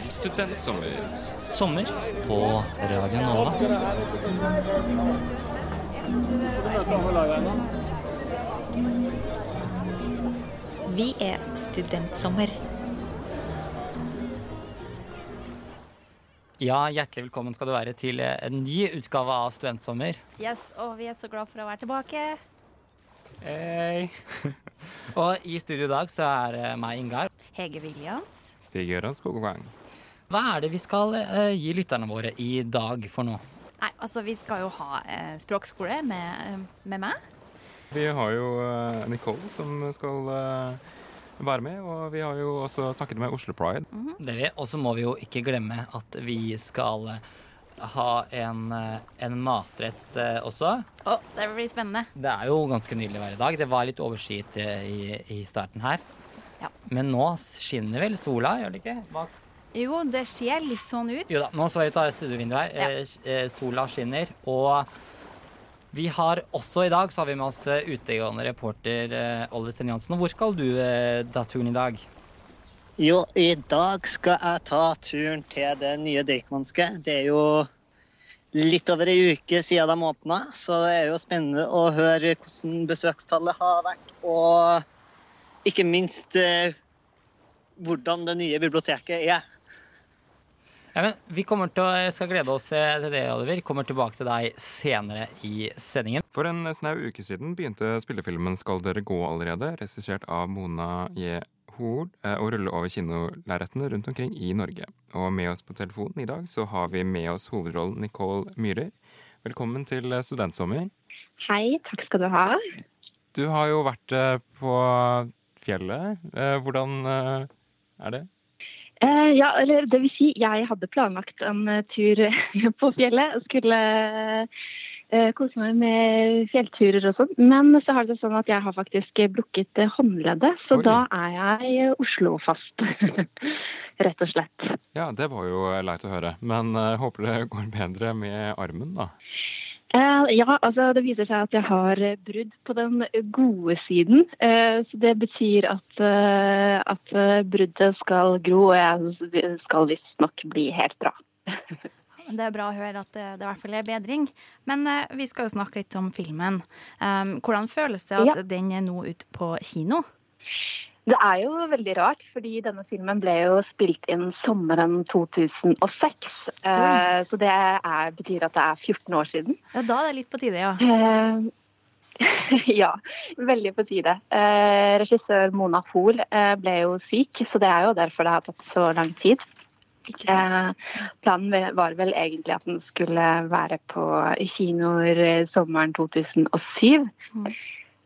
Til Studentsommer. Sommer på Radio Nova. Vi er Studentsommer. Ja, hjertelig velkommen skal du være til en ny utgave av Studentsommer. Yes, og vi er så glad for å være tilbake. Hei. og i studio i dag så er meg, Ingar. Hege Williams. Stig-Gøran Skogvang. Hva er det vi skal eh, gi lytterne våre i dag for noe? Nei, altså vi skal jo ha eh, språkskole med, med meg. Vi har jo eh, Nicole som skal eh, være med, og vi har jo også snakket med Oslo Pride. Det vi, Og så må vi jo ikke glemme at vi skal eh, ha en, eh, en matrett eh, også. Å, det blir spennende. Det er jo ganske nydelig vær i dag. Det var litt overskyet eh, i, i starten her. Ja. Men nå skinner vel sola, gjør det ikke? Bak Jo, det ser litt sånn ut. Jo da, nå så jeg ut av studiovinduet her. Ja. Eh, eh, sola skinner. Og vi har også i dag så har vi med oss eh, utegående reporter Oliver Sten Jansen. Hvor skal du da turen i dag? Jo, i dag skal jeg ta turen til det nye Deichmanske. Det er jo litt over ei uke siden de åpna, så det er jo spennende å høre hvordan besøkstallet har vært. Og ikke minst hvordan det nye biblioteket er. Ja, men vi kommer til å, skal glede oss til det, Oliver. Kommer tilbake til deg senere i sendingen. For en snau uke siden begynte spillefilmen Skal dere gå allerede, regissert av Mona J. Hoel, eh, å rulle over kinolerretene rundt omkring i Norge. Og med oss på telefonen i dag så har vi med oss hovedrollen Nicole Myhrer. Velkommen til eh, Studentsommer. Hei, takk skal du ha. Du har jo vært eh, på fjellet. Hvordan er det? Eh, ja, eller det vil si, jeg hadde planlagt en eh, tur på fjellet. og Skulle eh, kose meg med fjellturer og sånn. Men så har det sånn at jeg har faktisk blukket eh, håndleddet, så Oi. da er jeg Oslo-fast. Rett og slett. Ja, det var jo leit å høre. Men jeg håper det går bedre med armen, da. Eh, ja, altså det viser seg at jeg har brudd på den gode siden. Eh, så det betyr at, eh, at bruddet skal gro, og jeg skal visstnok bli helt bra. Det er bra å høre at det, det i hvert fall er bedring. Men vi skal jo snakke litt om filmen. Hvordan føles det at Ja. den er nå ute på kino? Det er jo veldig rart, fordi denne filmen ble jo spilt inn sommeren 2006. Uh, så det er, betyr at det er 14 år siden. Ja, da er det litt på tide, ja. Uh, ja, veldig på tide. Eh, regissør Mona Hoel eh, ble jo syk, så det er jo derfor det har tatt så lang tid. Ikke sant? Eh, planen var vel egentlig at den skulle være på kinoer eh, sommeren 2007. Mm.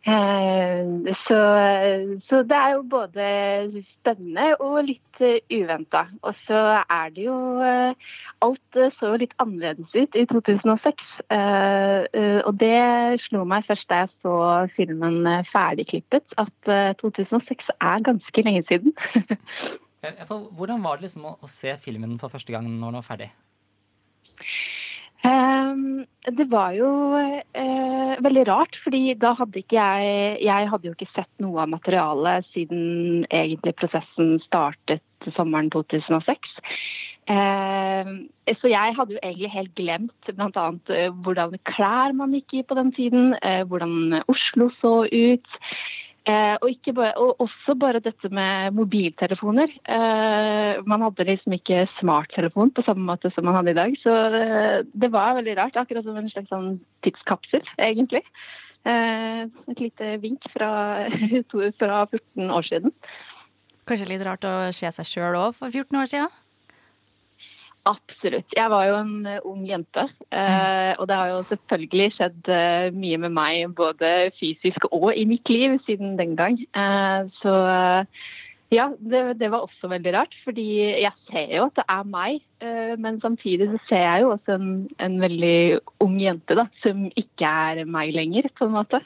Eh, så, så det er jo både spennende og litt uh, uventa. Og så er det jo eh, Alt eh, så litt annerledes ut i 2006. Eh, eh, og det slo meg først da jeg så filmen eh, ferdigklippet, at eh, 2006 er ganske lenge siden. Eh, Hvordan var det liksom å se filmen for første gang når den var ferdig? Ehm, det var jo eh, veldig rart, fordi da hadde ikke jeg Jeg hadde jo ikke sett noe av materialet siden egentlig prosessen startet sommeren 2006. Eh, så jeg hadde jo egentlig helt glemt bl.a. hvordan klær man gikk i på den tiden, eh, hvordan Oslo så ut. Eh, og, bare, og også bare dette med mobiltelefoner. Eh, man hadde liksom ikke smarttelefon på samme måte som man hadde i dag. Så eh, det var veldig rart. Akkurat som en slags sånn tidskapsel, egentlig. Eh, et lite vink fra, fra 14 år siden. Kanskje litt rart å se seg sjøl òg for 14 år siden? Absolutt. Jeg var jo en eh, ung jente. Eh, og det har jo selvfølgelig skjedd eh, mye med meg både fysisk og i mitt liv siden den gang. Så ja, det, det var også veldig rart. Fordi jeg ser jo at det er meg, men samtidig så ser jeg jo også en, en veldig ung jente da, som ikke er meg lenger, på en måte.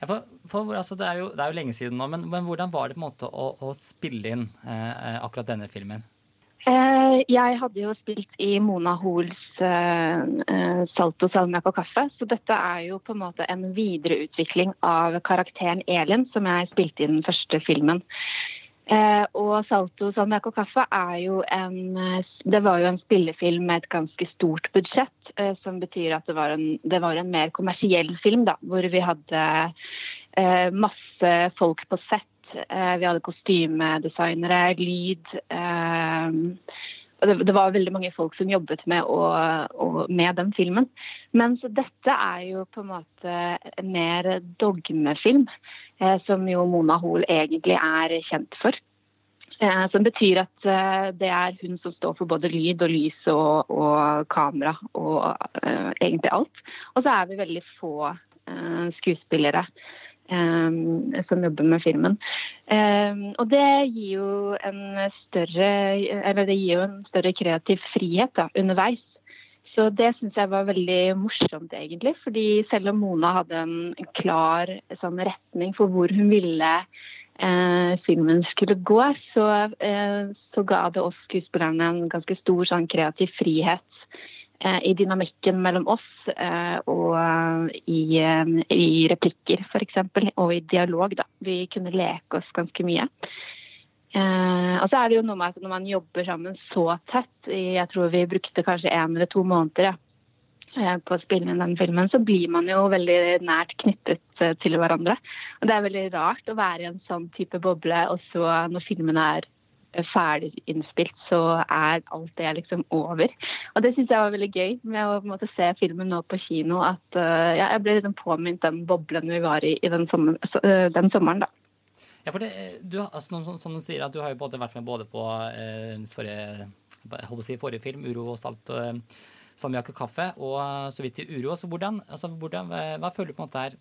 Ja, for, for, altså, det, er jo, det er jo lenge siden nå, men, men hvordan var det på en måte å, å spille inn eh, akkurat denne filmen? Eh, jeg hadde jo spilt i Mona Hoels eh, eh, 'Salto salmia og kaffe', så dette er jo på en måte en videreutvikling av karakteren Elin, som jeg spilte i den første filmen. Og Salto salmia og kaffe er jo en Det var jo en spillefilm med et ganske stort budsjett, som betyr at det var, en, det var en mer kommersiell film, da, hvor vi hadde masse folk på sett. Eh, vi hadde kostymedesignere, lyd. Det, det, var veldig mange folk som jobbet med, og med den filmen. Mens dette er jo på en måte mer dogmefilm, eh, som jo Mona Hoel egentlig er kjent for. Eh, som betyr at eh, det er hun som står for både lyd og lys og, og kamera og eh, egentlig alt. Og så er vi veldig få eh, skuespillere. Som jobber med filmen. Um, og det gir jo en større det gir jo en større kreativ frihet da, underveis. Så det syns jeg var veldig morsomt, egentlig. Fordi selv om Mona hadde en klar sånn, retning for hvor hun ville eh, filmen skulle gå, så, eh, så, ga det oss skuespillerne en ganske stor sånn, kreativ frihet i dynamikken mellom oss eh, og eh, i, i replikker f.eks. Og i dialog. Da. Vi kunne leke oss ganske mye. og så er det jo noe med at når man jobber sammen så tett, jeg tror vi brukte kanskje én eller to måneder ja, på å spille inn den filmen, så blir man jo veldig nært knyttet til hverandre. Og det er veldig rart å være i en sånn type boble, og så når filmen er ferdig innspilt, så er alt det liksom over. Og det syns jeg var veldig gøy med å måte, se filmen nå på kino. At uh, ja, jeg ble liksom påminnet den boblen vi var i, i den, sommer, uh, den sommeren, da. Ja, for det, du, altså, som, som, du sier, at du har jo både vært med både på uh, forrige, si, forrige, film, 'Uro og salt' og og kaffe, og så vidt i uro. Så hvordan, altså, hvordan, hva, føler du på en måte er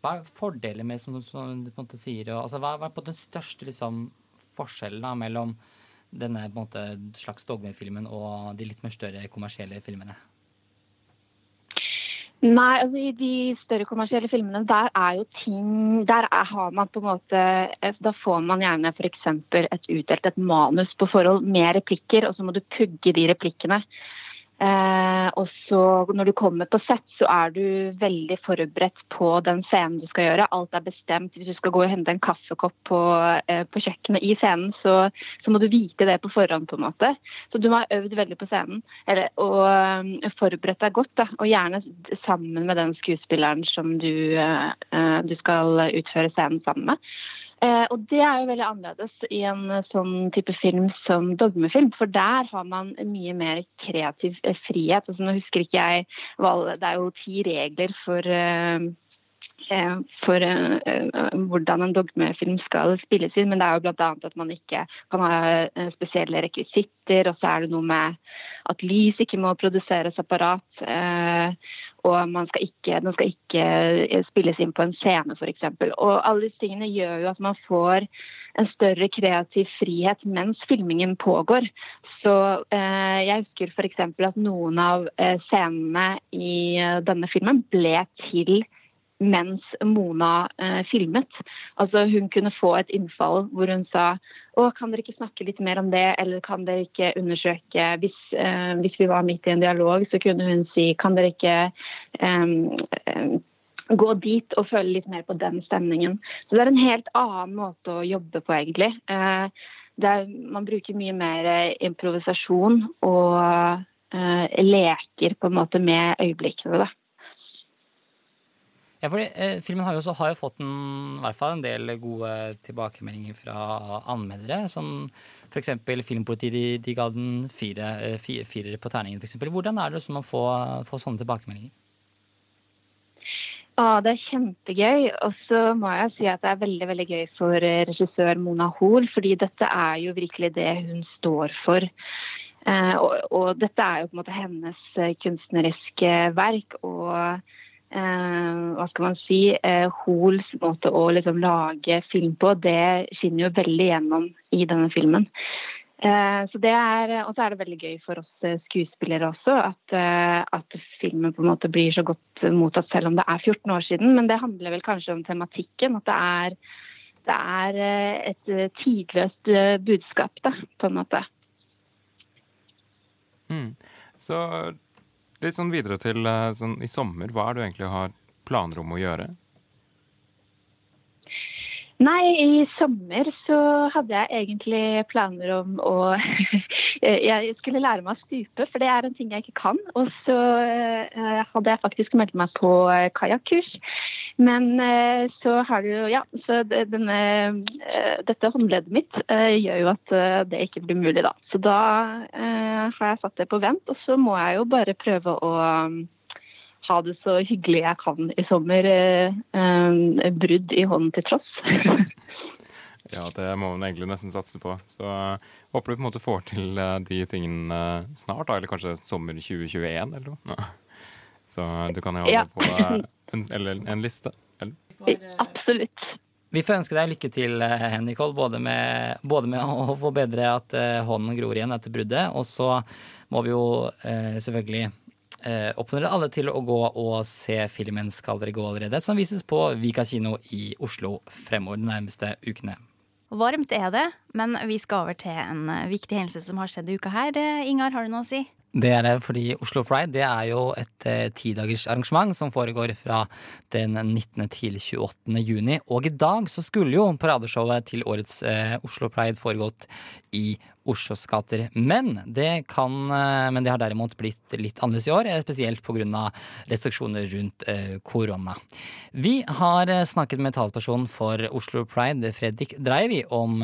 Hva er fordelen med, som, som du på en måte sier, og, altså, hva, hva er på den største liksom forskjellen da, mellom denne måte, slags dogmefilmen og de litt mer større kommersielle filmene? Nei, altså i de større kommersielle filmene, der er jo ting Der er, har man på en måte Da får man gjerne f.eks. et utdelt et manus på forhold med replikker, og så må du pugge de replikkene. Eh, og så når du kommer på sett, så er du veldig forberedt på den scenen du skal gjøre. Alt er bestemt. Hvis du skal gå og hente en kaffekopp på, eh, på kjøkkenet i scenen, så, så, må du vite det på forhånd, på en måte. Så du må ha øvd veldig på scenen eller, og um, forberedt deg godt. Da, og gjerne sammen med den skuespilleren som du, eh, du skal utføre scenen sammen med. Eh, og det er jo veldig annerledes i en eh, sånn type film som dogmefilm, for der har man mye mer kreativ eh, frihet. Altså, nå husker ikke jeg Det er jo ti regler for for hvordan en dogmefilm skal spilles inn. Men det er jo bl.a. at man ikke kan ha spesielle rekvisitter. Og så er det noe med at lys ikke må produseres separat. Og man skal ikke, den skal ikke eh, spilles inn på en scene, f.eks. Og alle disse tingene gjør jo at man får en større kreativ frihet mens filmingen pågår. Så eh, jeg husker f.eks. at noen av eh, scenene i eh, denne filmen ble til mens Mona eh, filmet. Altså Hun kunne få et innfall hvor hun sa å, kan dere ikke snakke litt mer om det, eller kan dere ikke undersøke Hvis, eh, hvis vi var midt i en dialog, så kunne hun si kan dere ikke eh, gå dit og føle litt mer på den stemningen. Så det er en helt annen måte å jobbe på, egentlig. Eh, er, man bruker mye mer improvisasjon og eh, leker på en måte med øyeblikkene. da. Ja, fordi eh, Filmen har jo, også, har jo fått en, i hvert fall en del gode tilbakemeldinger fra anmeldere. Som f.eks. Filmpolitiet de, de, ga den fire, eh, fire, fire på terningen. For eksempel. Hvordan er det å få, få sånne tilbakemeldinger? Ja, det er kjempegøy. Og så må jeg si at det er veldig veldig gøy for regissør Mona Hoel, fordi dette er jo virkelig det hun står for. Eh, og, og, dette er jo på en måte hennes eh, kunstneriske verk. og eh, hva skal man si, eh, Hoels måte å liksom lage film på, det skinner jo veldig gjennom i denne filmen. Eh, så det er, Og så er det veldig gøy for oss eh, skuespillere også at, eh, at, filmen på en måte blir så godt mottatt selv om det er 14 år siden. Men det handler vel kanskje om tematikken. At det er, det er eh, et tidløst budskap, da, på en måte. Mm. Så Litt sånn videre til eh, sånn i sommer. Hva er det du egentlig har planer om å gjøre? Nei, i sommer så hadde jeg egentlig planer om å Jeg skulle lære meg å stupe, for det er en ting jeg ikke kan. Og så uh, hadde jeg faktisk meldt meg på kajakkurs. Men så har du Ja, så denne, dette håndleddet mitt gjør jo at det ikke blir mulig, da. Så da har jeg satt det på vent, og så må jeg jo bare prøve å ha det så hyggelig jeg kan i sommer. Eh, brudd i hånden til tross. ja, det må man egentlig nesten satse på. Så uh, håper du på en måte får til uh, de tingene uh, snart, da, eller kanskje sommer 2021 eller noe. No. Så du kan jo ha ja. det på en, eller en liste. Eller? Absolutt. Vi får ønske deg lykke til, Nicole, både med, både med å få bedre at hånden gror igjen etter bruddet, og så må vi jo selvfølgelig eh, oppfordrer alle til å gå og se filmen 'Skal dere gå allerede', som vises på Vika kino i Oslo fremover de nærmeste ukene. Varmt er det, men vi skal over til en eh, viktig hendelse som har skjedd i uka her. Eh, Ingar, har du noe å si? Det er det fordi Oslo Pride det er jo et eh, tidagers arrangement som foregår fra den 19. til 28. juni. Og i dag så skulle jo paradeshowet til årets eh, Oslo Pride foregått i Oslos gater. Men det, kan, eh, men det har derimot blitt litt annerledes i år, eh, spesielt pga. restriksjoner rundt eh, korona. Vi har snakket med talspersonen for Oslo Pride, Fredrik Dreivi, om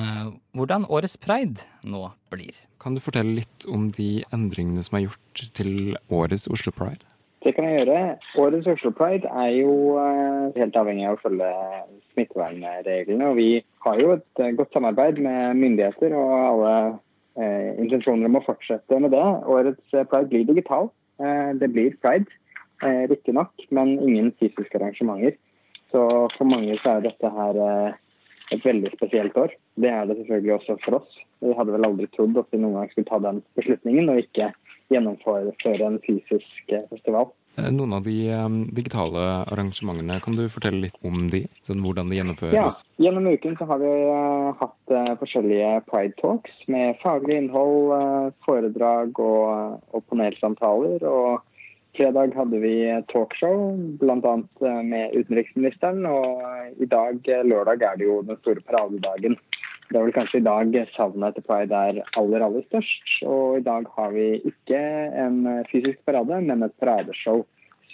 hvordan årets pride nå blir. Kan du fortelle litt om de endringene som er gjort til årets Oslo Pride? Det kan jeg gjøre. Årets Oslo Pride er jo helt avhengig av å følge smittevernreglene. Og vi har jo et godt samarbeid med myndigheter og alle intensjoner om å fortsette med det. Årets Pride blir digital. Eh, det blir pride, eh, riktignok, men ingen fysiske arrangementer. Så for mange så er dette her eh, et veldig spesielt år. Det er det selvfølgelig også for oss. Vi hadde vel aldri trodd at vi noen gang skulle ta den beslutningen og ikke gjennomføre en fysisk eh, festival. Eh, noen av de digitale arrangementene, kan du fortelle litt om de? Sånn hvordan de gjennomføres? Ja, Gjennom uken så har vi uh, hatt uh, forskjellige pride talks med faglig innhold, foredrag og, og panelsamtaler. og Fredag hadde vi talkshow, bl.a. Eh, med utenriksministeren. Og i dag, eh, lørdag, er det jo den store paradedagen. Det er vel kanskje i dag savnet etter pride er aller, aller størst. Og i dag har vi ikke en fysisk parade, men et paradeshow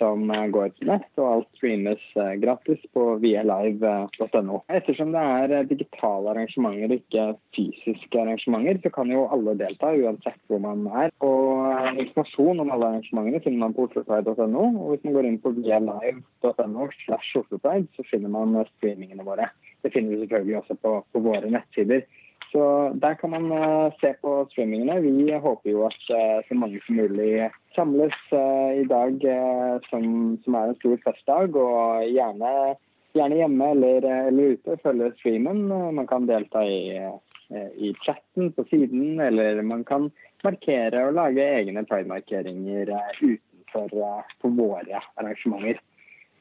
som eh, går til nett, og alt streames eh, gratis på vialive.no. Ettersom det er eh, digitale arrangementer, ikke fysiske arrangementer, så kan jo alle delta, uansett hvor man er. Og informasjon om alle arrangementene finner man på oslopride.no. Og hvis man går inn på vialive.no så finner man streamingene våre. Det finner vi selvfølgelig også på, på våre nettsider. Så der kan man uh, se på streamingene. Vi håper jo at uh, så mange som mulig samles uh, i dag, som, som, er en stor festdag. Og gjerne, gjerne hjemme eller, eller, ute følge streamen. Man kan delta i, i, chatten på siden, eller man kan markere og lage egne pride-markeringer utenfor på våre arrangementer.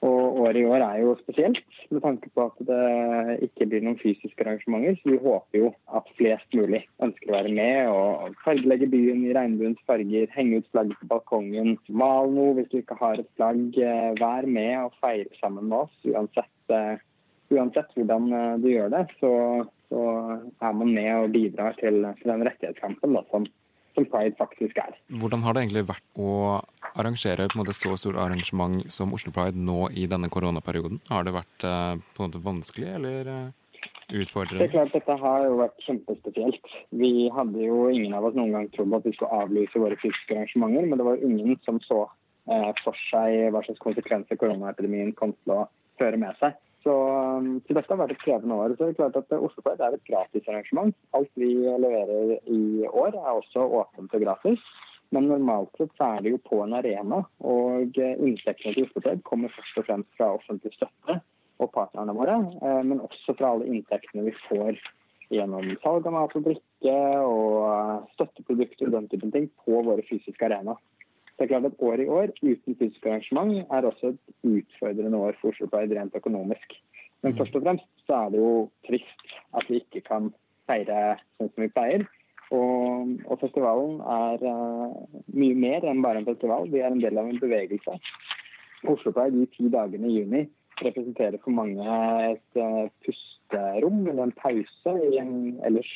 Og året i år er jo spesielt, med tanke på at det ikke blir noen fysiske arrangementer. Så vi håper jo at flest mulig ønsker å være med og fargelegge byen i regnbuens farger. Henge ut flagget på balkongen. Mal noe hvis du ikke har et flagg. Eh, vær med og feire sammen med oss. Uansett, uh, uansett hvordan uh, du gjør det, så, så, er man med og bidrar til den rettighetskampen da, som som Pride faktisk er. Hvordan har det egentlig vært å arrangere på en måte så stort arrangement som Oslo Pride nå i denne koronaperioden? Har det vært eh, på en måte vanskelig eller eh, utfordrende? Det er klart Dette har jo vært kjempespesielt. Vi hadde jo ingen av oss noen gang trodd at vi skulle avlyse våre fysiske arrangementer, men det var ingen som så eh, for seg hva slags konsekvenser koronaepidemien kom til å føre med seg. Så, um, så, dette har vært et krevende år. Så det er klart at Oslo Pride er et gratisarrangement. Alt vi leverer i år er også åpent og gratis. Men normalt sett så er det jo på en arena, og inntektene til Oslo Pride kommer først og fremst fra offentlig støtte og partnerne våre, eh, men også fra alle inntektene vi får gjennom salg av mat og drikke og støtteprodukter og den typen ting på våre fysiske arenaer. Det er klart at Året i år uten fysisk arrangement er også et utfordrende år for Oslo Pride rent økonomisk. Men mm. først og fremst så er det jo trist at vi ikke kan feire sånn som vi pleier. Og, og festivalen er uh, mye mer enn bare en festival. Vi er en del av en bevegelse. Oslo Pride de ti dagene i juni representerer for mange et uh, pusterom eller en pause i en ellers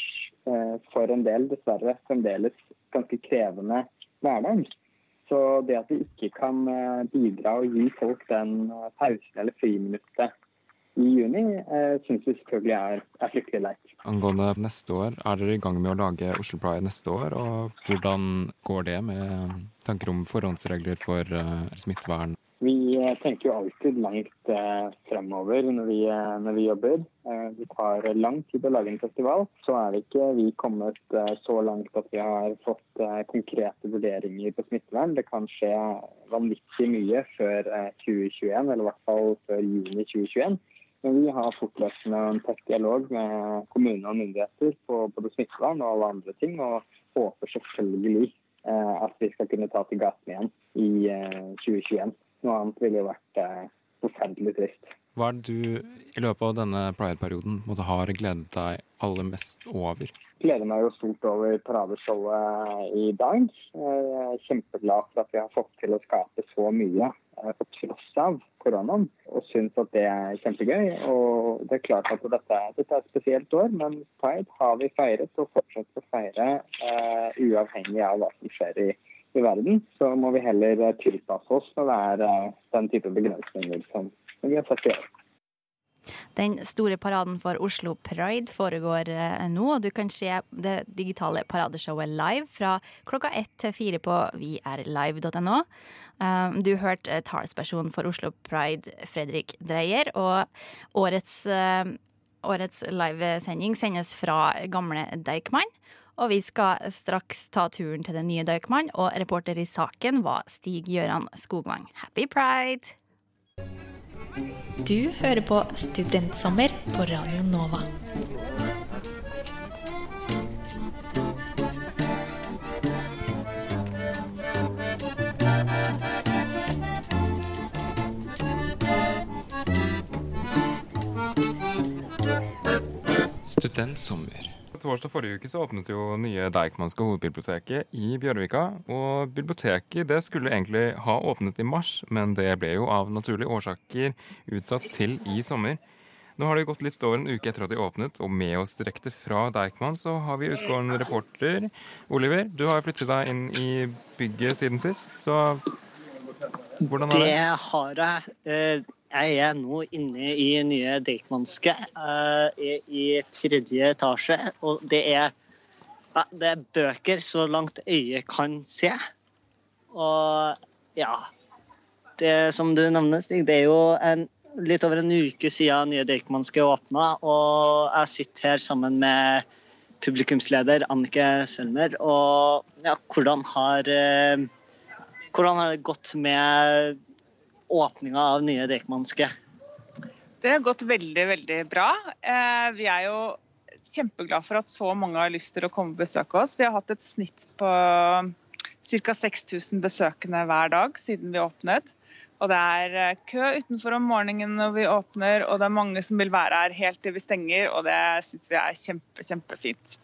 uh, for en del dessverre fremdeles ganske krevende hverdag. Så det at vi ikke kan eh, bidra og gi folk den eh, pausen eller friminuttet i juni, eh, syns vi selvfølgelig er, er fryktelig leit. Angående neste år, er dere i gang med å lage Oslo Pride neste år? Og hvordan går det med tanker om forhåndsregler for uh, smittevern? Eh, tenker jo alltid langt eh, fremover når vi, eh, når vi jobber. Eh, det tar lang tid å lage en festival. Så er det ikke vi kommet eh, så langt at vi har fått eh, konkrete vurderinger på smittevern. Det kan skje vanvittig mye før 2021, eller i hvert fall før juni 2021. Men vi har fortløpende en tett dialog med kommuner og myndigheter på både smittevern og alle andre ting, og håper selvfølgelig eh, at vi skal kunne ta til gaten igjen i eh, 2021. Noe annet ville jo vært eh, forferdelig trist. Hva er det du i løpet av denne pride-perioden måtte ha gledet deg aller mest over? gleder meg jo stort over paradeshowet i dag. Jeg er kjempeglad for at vi har fått til å skape så mye eh, på tross av koronaen, og syns at det er kjempegøy. Og det er klart at dette, dette er et spesielt år, men pride har vi feiret og fortsetter å feire uh, uavhengig av hva som skjer i, i, verden. Så må vi heller tilpasse oss når det er uh, den type begrensninger som vi har sett i år. Den store paraden for Oslo Pride foregår eh, nå, og du kan se det digitale paradeshowet live fra klokka ett til fire på vrlive.no. Eh, du hørte talspersonen for Oslo Pride, Fredrik Dreyer, og årets, eh, årets livesending sendes fra gamle Deichman. Og vi skal straks ta turen til den nye Deichman, og reporter i saken var Stig-Gøran Skogvang. Happy pride! Du hører på Studentsommer på Radio Nova. Studentsommer torsdag forrige uke så åpnet jo nye Deichmanske hovedbiblioteket i Bjørvika. Og biblioteket det skulle egentlig ha åpnet i mars, men det ble jo av naturlige årsaker utsatt til i sommer. Nå har det gått litt over en uke etter at de åpnet, og med oss direkte fra Deichman så har vi utgående reporter Oliver. Du har flyttet deg inn i bygget siden sist, så hvordan har det? Det har jeg. Eh, jeg er nå inne i nye Deichmanske uh, i, i, tredje etasje. Og det er, ja, det er bøker så langt øyet kan se. Og ja Det som du nevner, Stig, det er jo en, litt over en uke siden nye Deichmanske åpna. Og jeg sitter her sammen med publikumsleder Annike Selmer. Og ja, hvordan har, uh, hvordan har det gått med åpninga av nye Deichmanske? Det har gått veldig, veldig bra. Eh, vi er jo kjempeglade for at så mange har lyst til å komme og besøke oss. Vi har hatt et snitt på ca. 6000 besøkende hver dag siden vi åpnet. Og det er eh, kø utenfor om morgenen når vi åpner, og det er mange som vil være her helt til vi stenger, og det syns vi er kjempe, kjempefint.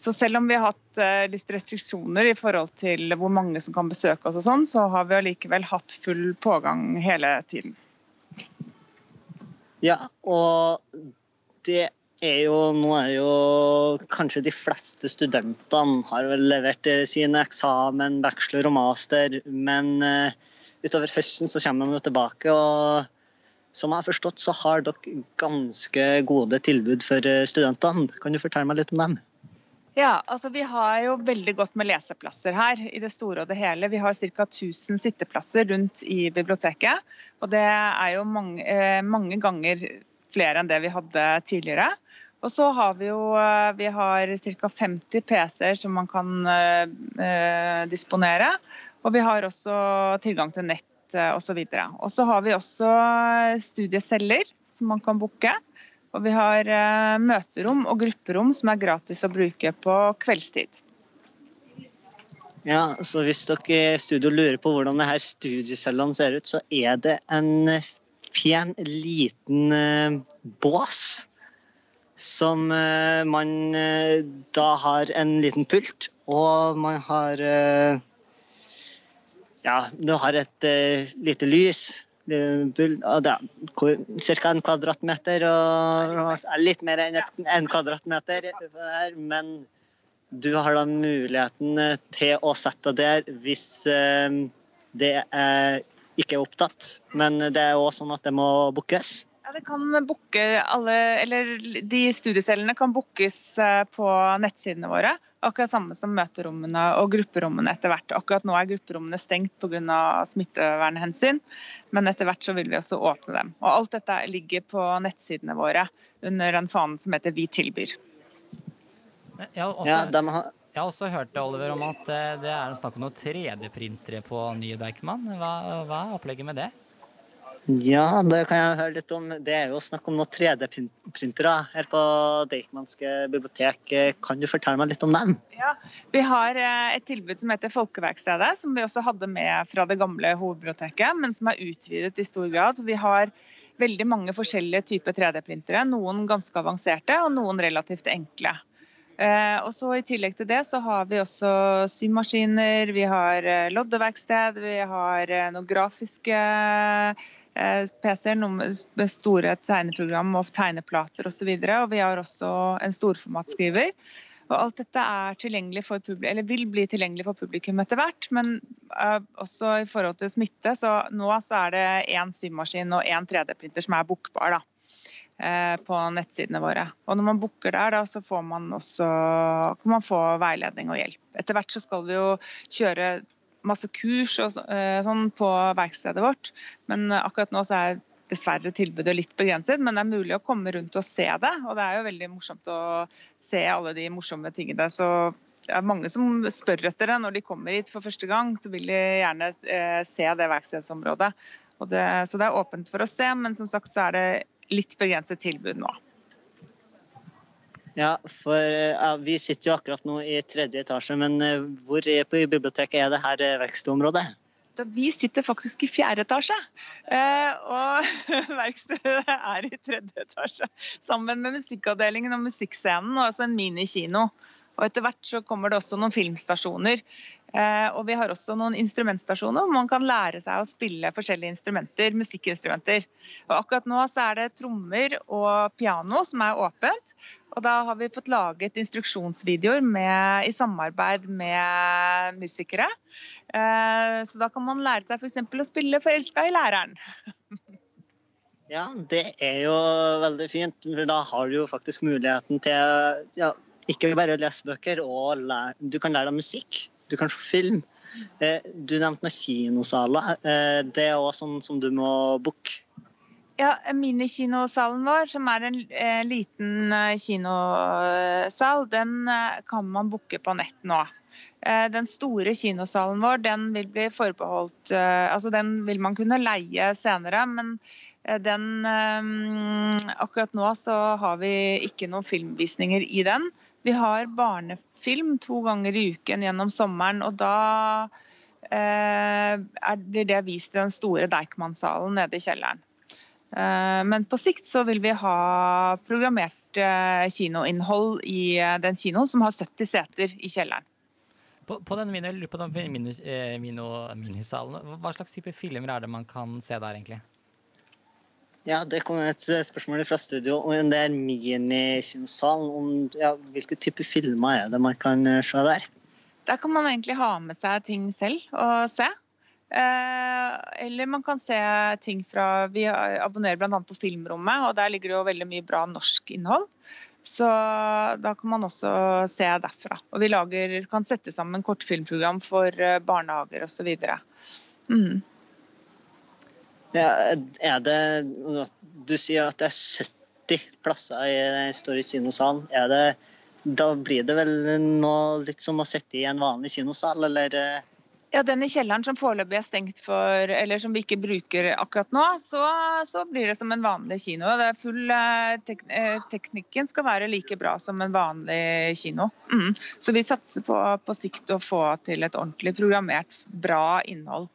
Så selv om vi har hatt eh, litt restriksjoner i forhold til hvor mange som kan besøke oss, og sånn, så har vi allikevel hatt full pågang hele tiden. Ja, og det er jo Nå er jo kanskje de fleste studentene har vel levert eh, sine eksamen, bachelor og master, men uh, utover høsten så kommer de tilbake. og som jeg har forstått, så har dere ganske gode tilbud for studentene. Kan du fortelle meg litt om dem? Ja, altså Vi har jo veldig godt med leseplasser her i det store og det hele. Vi har ca. 1000 sitteplasser rundt i biblioteket. Og det er jo mange, eh, mange ganger flere enn det vi hadde tidligere. Og så har vi jo eh, vi har ca. 50 PC-er som man kan eh, eh, disponere. Og vi har også tilgang til nett osv. Og så har vi også studieceller som man kan booke. Og vi har eh, møterom og grupperom som er gratis å bruke på kveldstid. Ja, så Hvis dere i studio lurer på hvordan det her studiecellene ser ut, så er det en pen, liten uh, bås som uh, man da har en liten pult, og man har Ja, du har et lite lys ca. en kvadratmeter. og Litt mer enn en kvadratmeter her, men du har da muligheten til å sette der hvis det er ikke er opptatt. Men det er òg sånn at det må bookes. Ja, det kan booke alle, eller De studiecellene kan bookes på nettsidene våre. Akkurat samme som møterommene og grupperommene etter hvert. Akkurat nå er grupperommene stengt pga. smittevernhensyn, men etter hvert så vil vi også åpne dem. Og Alt dette ligger på nettsidene våre under den fanen som heter Vi tilbyr. Jeg har også, ja, har... jeg har også hørt Oliver, om at eh, det er snakk om noen 3D-printere på nye Deichman. Hva, hva er opplegget med det? Ja, det kan jeg høre litt om. Det er jo snakk om noen 3D-printere her på Deichmanske bibliotek. Kan du fortelle meg litt om dem? Ja, Vi har eh, et tilbud som heter Folkeverkstedet, som vi også hadde med fra det gamle hovedbiblioteket, men som er utvidet i stor grad. Så vi har veldig mange forskjellige typer 3D-printere. Noen ganske avanserte, og noen relativt enkle. Eh, og så I tillegg til det så har vi også symaskiner, vi har eh, loddeverksted, vi har noen grafiske PC-er med store tegneprogram og tegneplater osv. Og, så og vi har også en storformatskriver. Og alt dette eller vil bli tilgjengelig for publikum etter hvert. Men uh, også i forhold til smitte, så nå så er det én symaskin og én 3D-printer som er bookbar da, uh, på nettsidene våre. Og når man booker der, da, så man også, kan man få veiledning og hjelp. Etter hvert så skal vi jo kjøre masse kurs og eh, sånn på verkstedet vårt. Men akkurat nå så er dessverre tilbudet litt begrenset, men det er mulig å komme rundt og se det. Og det er jo veldig morsomt å se alle de morsomme tingene. Så det er mange som spør etter det når de kommer hit for første gang. Så vil de gjerne eh, se det verkstedsområdet. Det, så det er åpent for å se, men som sagt så er det litt begrenset tilbud nå. Ja, for ja, Vi sitter jo akkurat nå i tredje etasje, men eh, hvor på biblioteket er det her eh, verkstedområdet? Vi sitter faktisk i fjerde etasje, eh, og verkstedet er i tredje etasje. Sammen med musikkavdelingen og musikkscenen og også en minikino. Og Etter hvert så kommer det også noen filmstasjoner. Og vi har også noen instrumentstasjoner hvor man kan lære seg å spille forskjellige instrumenter, musikkinstrumenter. Og Akkurat nå så er det trommer og piano som er åpent. Og da har vi fått laget instruksjonsvideoer med, i samarbeid med musikere. Eh, så da kan man lære seg f.eks. å spille 'Forelska i læreren'. ja, det er jo veldig fint. for Da har du jo faktisk muligheten til ja, ikke bare å lese bøker, og lære, du kan lære deg musikk. Du kan se film. Eh, du nevnte noen kinosaler. Eh, det er òg sånn som du må booke. Ja, Minikinosalen vår, som er en eh, liten kinosal, den kan man booke på nett nå. Den store kinosalen vår den vil bli forbeholdt eh, altså Den vil man kunne leie senere, men den Akkurat nå så har vi ikke noen filmvisninger i den. Vi har barnefilm to ganger i uken gjennom sommeren, og da blir det vist i den store Deichman-salen nede i kjelleren. Eh, men på sikt så vil vi ha programmert eh, kinoinnhold i eh, den kinoen som har 70 seter i kjelleren. På, på den, mini, på den mini, mini, minisalen, hva slags type filmer er det man kan se der, egentlig? Ja, Det kom et spørsmål fra studio om det er minikinosalen. Om ja, hvilke typer filmer er det man kan se der? Der kan man egentlig ha med seg ting selv og se. Eh, eller man kan se ting fra Vi abonnerer bl.a. på Filmrommet, og der ligger det jo veldig mye bra norsk innhold. Så da kan man også se derfra. Og vi lager, kan sette sammen kortfilmprogram for eh, barnehager osv. Mm. Ja, er det Du sier at det er 70 plasser i den store kinosalen. Er det, da blir det vel noe litt som å sitte i en vanlig kinosal, eller? Eh? Ja, Den i kjelleren som foreløpig er stengt for, eller som vi ikke bruker akkurat nå, så, så blir det som en vanlig kino. Full, eh, tek, eh, teknikken skal være like bra som en vanlig kino. Mm. Så vi satser på, på sikt å få til et ordentlig programmert, bra innhold.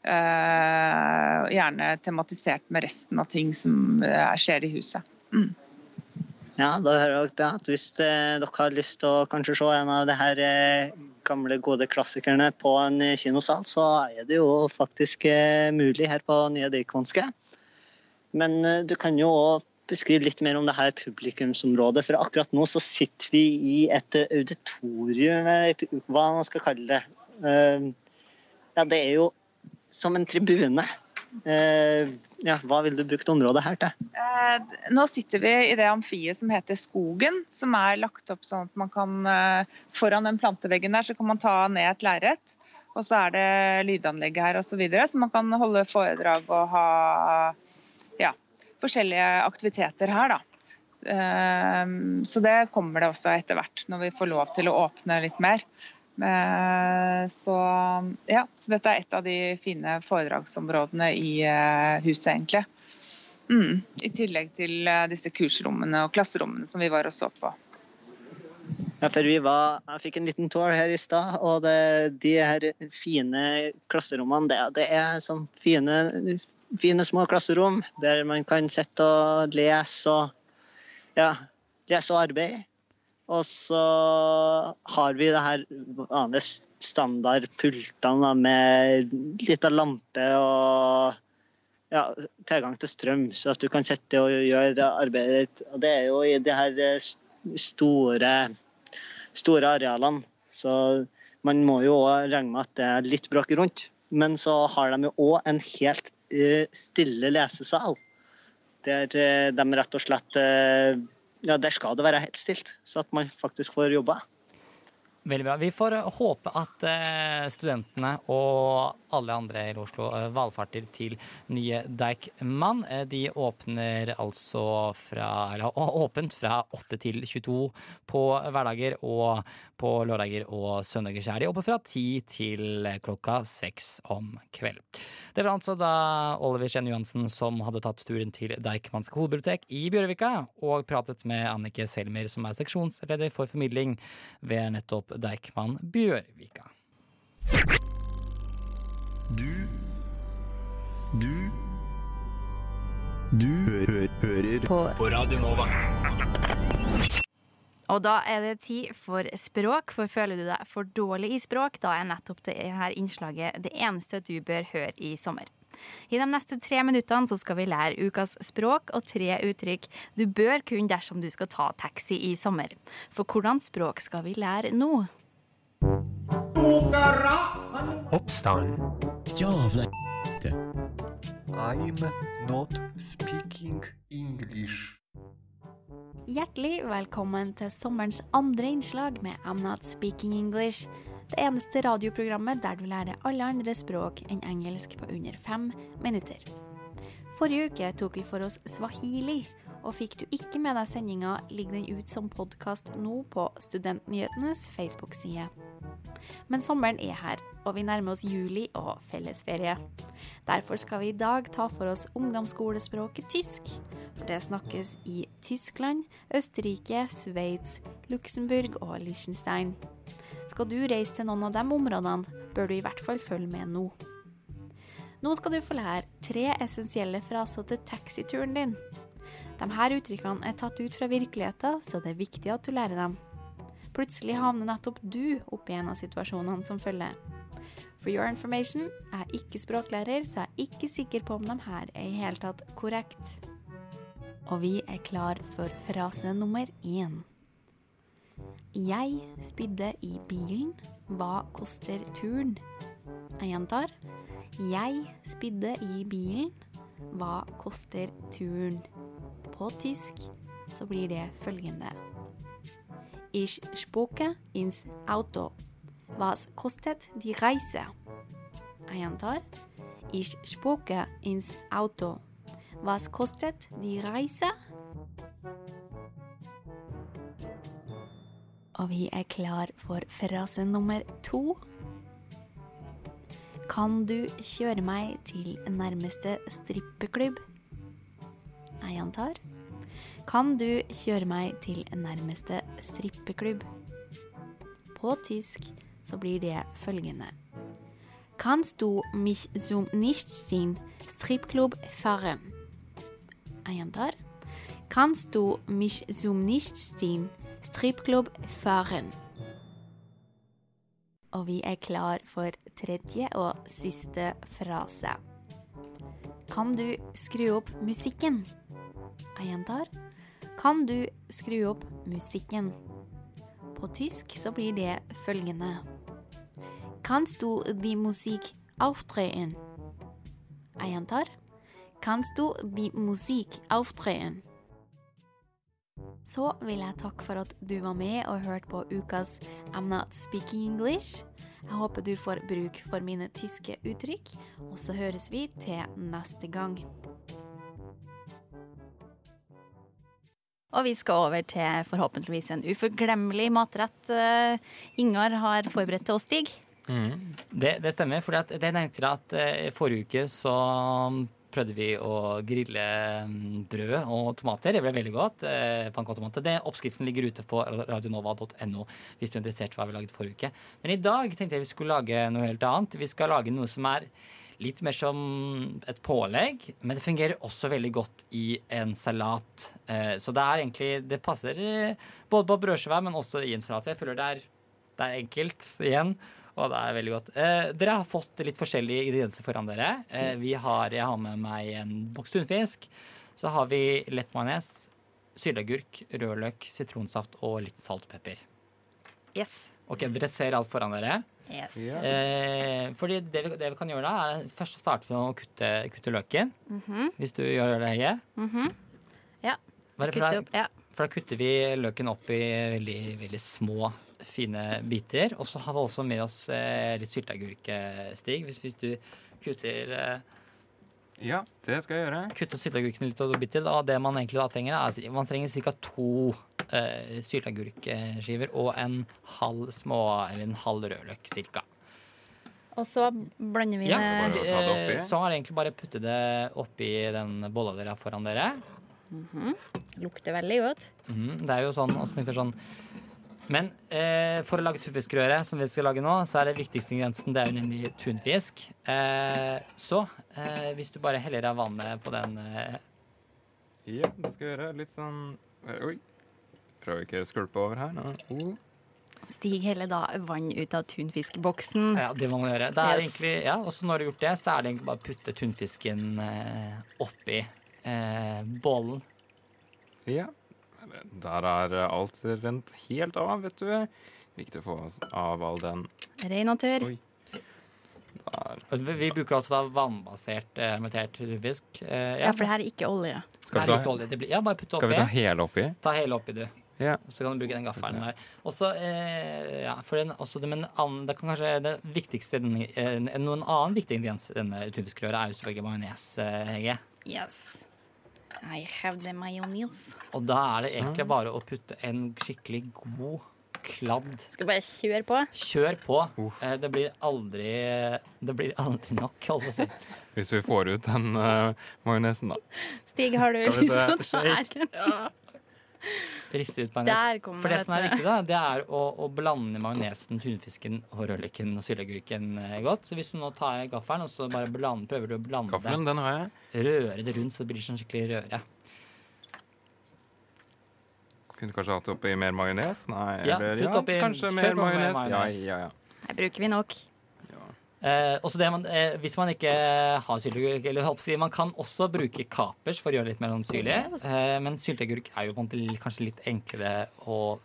Eh, gjerne tematisert med resten av ting som eh, skjer i huset. Mm. Ja, da hører dere det. At hvis dere har lyst til å kanskje se en av de her gamle, gode klassikerne på en kinosal, så er det jo faktisk eh, mulig her på Nye Deichmanske. Men eh, du kan jo òg beskrive litt mer om det her publikumsområdet. For akkurat nå så sitter vi i et auditorium, eller hva man skal kalle det. Eh, ja, det er jo som en tribune. Eh, ja, hva ville du brukt området her til? Eh, nå sitter vi i det amfiet som heter Skogen, som er lagt opp sånn at man kan eh, Foran den planteveggen der så kan man ta ned et lerret. Og så er det lydanlegg her osv., så, videre, så man kan holde foredrag og ha ja, forskjellige aktiviteter her. da. Så det kommer det også etter hvert, når vi får lov til å åpne litt mer. Eh, så, ja, så dette er et av de fine foredragsområdene i eh, huset, egentlig. Mm, I tillegg til eh, disse kursrommene og klasserommene som vi var og så på. Ja, for vi var, Jeg fikk en liten tour her i stad, og det, de her fine klasserommene, det, det er sånn fine, fine, små klasserom der man kan sitte og lese og, ja, lese og arbeide. Og så har vi det her vanlige standardpultene med lita lampe og ja, tilgang til strøm, så at du kan sitte og gjøre arbeidet ditt. Og det er jo i de her eh, store, store arealene. Så man må jo òg regne med at det er litt bråk rundt. Men så har de jo òg en helt eh, stille lesesal. Der eh, de rett og slett ja, der skal det være helt stilt, så at man faktisk får jobba. Veldig bra. Vi får håpe at eh, studentene og alle andre i Oslo eh, valfarter til nye Deichman. Eh, de åpner altså fra Eller åpent fra 8 til 22 på hverdager, og på lørdager og søndager er de oppe fra ti til klokka seks om kveld. Det var altså da Oliver Skien Johansen som hadde tatt turen til Deichmanske hovedbibliotek i Bjørvika og pratet med Annike Selmer, som er seksjonsleder for formidling ved nettopp Deichman Bjørvika. Du Du Du hø hører på, på Radio Nova. Og da er det tid for språk, for føler du deg for dårlig i språk, da er nettopp det her innslaget det eneste du bør høre i sommer. I de neste tre minuttene så skal vi lære ukas språk og tre uttrykk du bør kunne dersom du skal ta taxi i sommer. For hvordan språk skal vi lære nå? Oppstand. Jævla I'm not speaking English. Hjertelig velkommen til sommerens andre innslag med I'm Not Speaking English. Det eneste radioprogrammet der du lærer alle andre språk enn engelsk på under fem minutter. Forrige uke tok vi for oss swahili, og fikk du ikke med deg sendinga, ligger den ut som podkast nå på Studentnyhetenes Facebook-side. Men sommeren er her, og vi nærmer oss juli og fellesferie. Derfor skal vi i dag ta for oss ungdomsskolespråket tysk. For det snakkes i Tyskland, Østerrike, Sveits, Luxembourg og Liechtenstein. Skal du reise til noen av de områdene, bør du i hvert fall følge med nå. Nå skal du få lære tre essensielle fraser til taxituren din. De her uttrykkene er tatt ut fra virkeligheten, så det er viktig at du lærer dem. Plutselig havner nettopp du oppi en av situasjonene som følger. For your information, jeg er ikke språklærer, så jeg er ikke sikker på om de her er i hele tatt korrekt. Og vi er klar for frase nummer én. Jeg spydde i bilen. Hva koster turen? Jeg gjentar. Jeg spydde i bilen. Hva koster turen? På tysk så blir det følgende. Ich spuke ins Auto. Was kostet die Reise? Jeg gjentar. Ich spuke ins Auto. Was kostet die Reise? Og vi er klar for frase nummer to. Kan du kjøre meg til nærmeste strippeklubb? Jeg gjentar. Kan du kjøre meg til nærmeste strippeklubb? På tysk så blir det følgende. Kannst du mich zum Nichtsin Strippklubb fahren? Jeg gjentar. Kannst du mich zum Nichtsin Strippklubb fahren? og vi er klar for tredje og siste frase. Kan du skru opp musikken? Jeg gjentar. Kan du skru opp musikken? På tysk så blir det følgende. Kannst du die Musik aufdrehen? Jeg gjentar. Kannst du die Musik aufdrehen? Så vil jeg takke for at du var med og hørte på ukas I'm Not Speaking English. Jeg håper du får bruk for mine tyske uttrykk, og så høres vi til neste gang. Og vi skal over til forhåpentligvis en uforglemmelig matrett uh, Ingar har forberedt til oss, Stig. Det, det stemmer. For det tenkte jeg at uh, forrige uke så prøvde vi å grille mm, brød og tomater. Det ble veldig godt. Eh, Oppskriften ligger ute på radionova.no hvis du er interessert i hva vi laget forrige uke. Men i dag tenkte jeg vi skulle lage noe helt annet. Vi skal lage noe som er litt mer som et pålegg, men det fungerer også veldig godt i en salat. Eh, Så det er egentlig Det passer eh, både på brødskiva, men også i en salat. Jeg føler det er, det er enkelt igjen. Og det er veldig godt. Eh, dere har fått litt forskjellige ingredienser foran dere. Eh, vi har, jeg har med meg en boks tunfisk. Så har vi lett majones, sylteagurk, rødløk, sitronsaft og litt salt og pepper. Yes. Ok, Dere ser alt foran dere. Yes. Eh, fordi det vi, det vi kan gjøre da, er først å starte med å kutte, kutte løken. Mhm. Hvis du gjør det, Hege. -hmm. Ja. Bare for Kutte da- ja. For da kutter vi løken opp i veldig, veldig små, fine biter. Og så har vi også med oss eh, litt sylteagurk, eh, Stig. Hvis, hvis du kutter eh, Ja, det skal jeg gjøre. Kutter sylteagurkene litt og biter. Og det man egentlig da trenger, er Man trenger ca. to eh, sylteagurkskiver og en halv små, eller en halv rødløk cirka. Og så blander vi Ja, det det så har jeg egentlig bare puttet det oppi den bolla dere har foran dere. Mhm. Lukter veldig godt. Mm, det er jo sånn, sånn Men eh, for å lage tunfiskrøre, som vi skal lage nå, så er det viktigste ingrediensen det er jo nemlig tunfisk. Eh, så eh, hvis du bare heller av vannet på den eh, Ja, det skal jeg gjøre. Litt sånn Oi. Prøver ikke å skvulpe over her. nå. Oh. Stig heller da vann ut av tunfiskboksen. Ja, det må man gjøre. Det er Yes. egentlig, ja, også når du har gjort det, så er det egentlig bare å putte tunfisken eh, oppi eh, bollen. Ja. Der er alt rent helt av, vet du. Viktig å få av all den Ren der. Vi, bruker altså da vannbasert eh, hermetert tunfisk. Eh, Ja, for det her er ikke olje. Skal vi ta-. Det blir, ja, bare putt Skal vi ta hele oppi? Ta hele oppi, du. Ja. Så kan du bruke den gaffelen der. Også, eh, ja, for den, også det, men annen, det kan kanskje det viktigste den, eh, Noen annen viktig ingrediens i denne tunfiskrøret er jo selvfølgelig majones, eh, Hege. Yes. I have the mayonnaise. Og da er det egentlig bare å putte en skikkelig god kladd Skal bare kjøre på. Kjør på. Uh. Det blir aldri Det blir aldri nok, holdt på å si. Hvis vi får ut den uh, majonesen, da. Stig, har du lyst til å ta her? Riste ut magnesen. For det som er viktig, da, det er å, å blande magnesen, tunfisken, rødløken og sylteagurken eh, godt. Så hvis du nå tar gaffelen og så bare bland, prøver du å blande Gaffelen, den har jeg. Røre det rundt så det blir sånn skikkelig røre. Kunne kanskje hatt oppi mer majones? Nei, Ja, eller ja, oppi- kanskje mer majones? Ja, ja, ja. Her bruker vi nok. Eh, man, eh, hvis man ikke har sylteagurk si, Man kan også bruke kapers for å gjøre det litt mer sånn syrlig. Eh, men sylteagurk er jo på en måte kanskje litt enklere å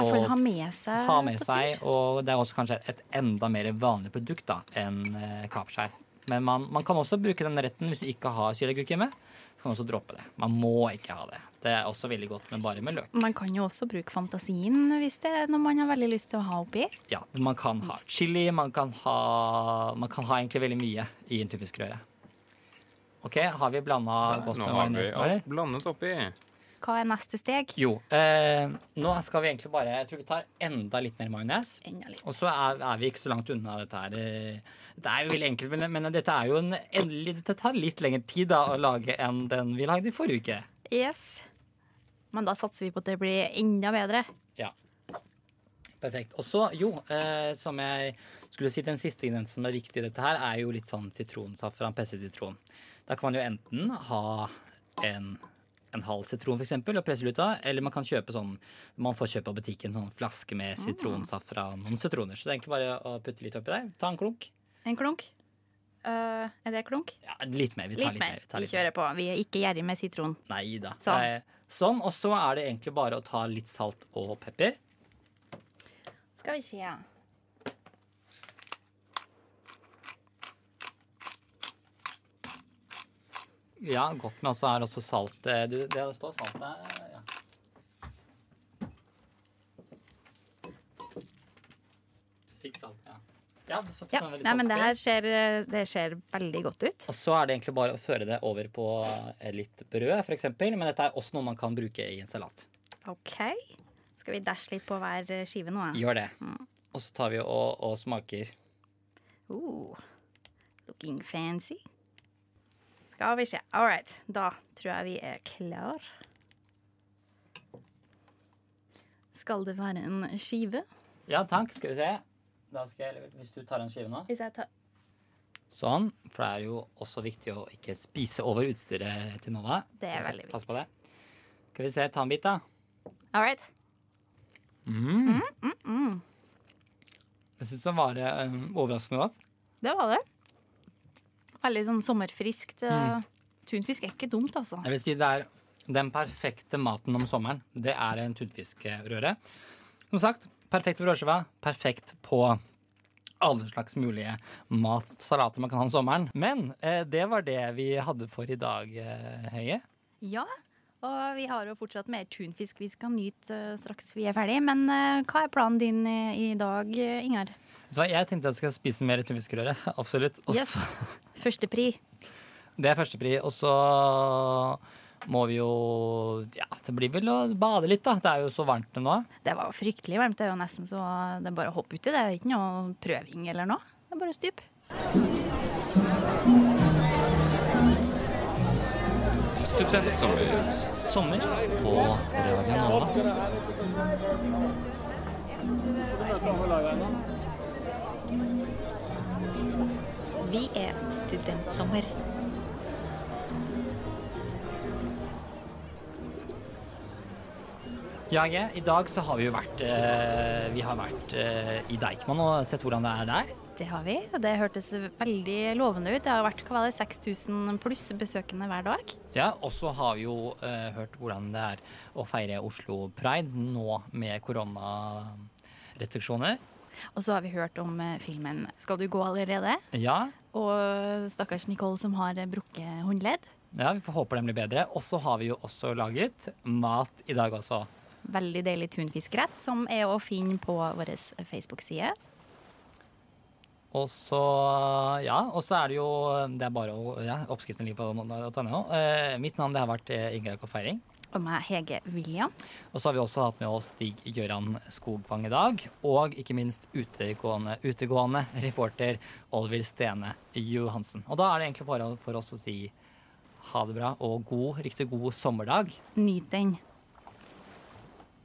å ha med seg. ha med seg. Og det er også kanskje et enda mer vanlig produkt da, enn eh, her. Men man, man kan også bruke den retten hvis du ikke har sylteagurk hjemme. Så kan også droppe det. Man må ikke ha det. Det er også veldig godt, men bare med løk. Man kan jo også bruke fantasien hvis det er noe man har veldig lyst til å ha oppi. Ja, Man kan ha chili, man kan ha, man kan ha egentlig veldig mye i en tunfiskrøre. OK, har vi blanda godt Nå har vi alt blandet oppi. Hva er neste steg? Jo. Eh, nå skal vi egentlig bare Jeg tror vi tar enda litt mer majones. Og så er, er vi ikke så langt unna dette her. Eh, Det er jo veldig enkelt, men, men dette er jo en, endelig, dette tar litt lengre tid da å lage enn den vi lagde i forrige uke. Yes. Men da satser vi på at det blir enda bedre. Ja. Perfekt. Og så, jo, eh, som jeg skulle si, den siste ingrediensen som er viktig i dette her, er jo litt sånn sitronsaft fra en presset sitron. Da kan man jo enten ha en en halv sitron for eksempel, og presse ut av. Eller man kan kjøpe sånn Man får kjøpe på butikken sånn flaske med sitronsaft fra noen sitroner. Så det er egentlig bare å putte litt oppi der. Ta en klunk. En klunk. Eh, er det klunk? Ja, litt mer. Vi tar Litt mer. Vi tar Vi litt mer. kjører på. Vi er ikke gjerrig med sitron. Nei da. Sånn. Sånn. Og så er det egentlig bare å ta litt salt og pepper. Skal vi se. Ja, godt med. også er også salt eh, du, Det står salt der. Ja. Du fikk salt, ja. det, Ja, nei, men det her ser, det ser veldig godt ut. Og så er det egentlig bare å føre det over på eh, litt brød, f.eks. Men dette er også noe man kan bruke i en salat. OK. Skal vi dæsje litt på hver skive nå? Gjør det. Og så tar vi og, og smaker. Uh, looking fancy. Skal vi se. All right. Da tror jeg vi er klar. Skal det være en skive? Ja, takk. Skal vi se. Da skal jeg, hvis du tar en skive nå. Hvis jeg tar Sånn. For det er jo også viktig å ikke spise over utstyret til Nova. Det er veldig veldig Pass på det. Skal vi se. Ta en bit, da. All right. Mm. Mm, mm. Jeg syns den var eh, overraskende godt. Det var det. Veldig sånn sommerfriskt. Mm. Tunfisk er ikke dumt, altså. Jeg vil si det er den perfekte maten om sommeren. Det er en tunfiskrøre. Som sagt, perfekt på brødskiva. Perfekt på alle slags mulige matsalater man kan ha om sommeren. Men eh, det var det vi hadde for i dag, eh, Høie. Ja, og vi har jo fortsatt mer tunfisk vi skal nyte eh, straks vi er ferdig. Men eh, hva er planen din i, i dag, eh, Ingar? Jeg tenkte jeg skal spise mer tunfiskrøre. Absolutt. Også. Yes. Førstepri. Det er førstepri. Og så må vi jo Ja, det blir vel å bade litt, da. Det er jo så varmt nå. Det var fryktelig varmt. Det er jo nesten så det er bare å hoppe uti. Det er ikke noe prøving eller noe. Det er bare å stupe. Studentsommer. Sommer på Radio Nova. Vi er Studentsommer. Ja, Ge, I dag så har vi jo vært, eh, vi har vært eh, i Deichman og sett hvordan det er der. Det har vi. og Det hørtes veldig lovende ut. Det har vært hva 6000 pluss besøkende hver dag. Ja, Og så har vi jo eh, hørt hvordan det er å feire Oslo Pride nå med koronarestriksjoner. Og så har vi hørt om eh, filmen 'Skal du gå allerede?' Ja, og stakkars Nicole som har brukket håndledd. ja, vi får håpe den blir bedre. Og så har vi jo også laget mat i dag også. Veldig deilig tunfiskrett, som er å finne på vår Facebook-side. Og så ja, og så er det jo Det er bare å ja, Oppskriften ligger på .no. Eh, mitt navn det har vært eh, Ingrid Koffeiring. Og meg, Hege Williams. Og så har vi også hatt med oss Stig Gøran Skogvang i dag. Og ikke minst utegående, utegående reporter Oliver Stene Johansen. Og da er det egentlig bare for oss å si ha det bra og god, riktig god sommerdag. Nyt den.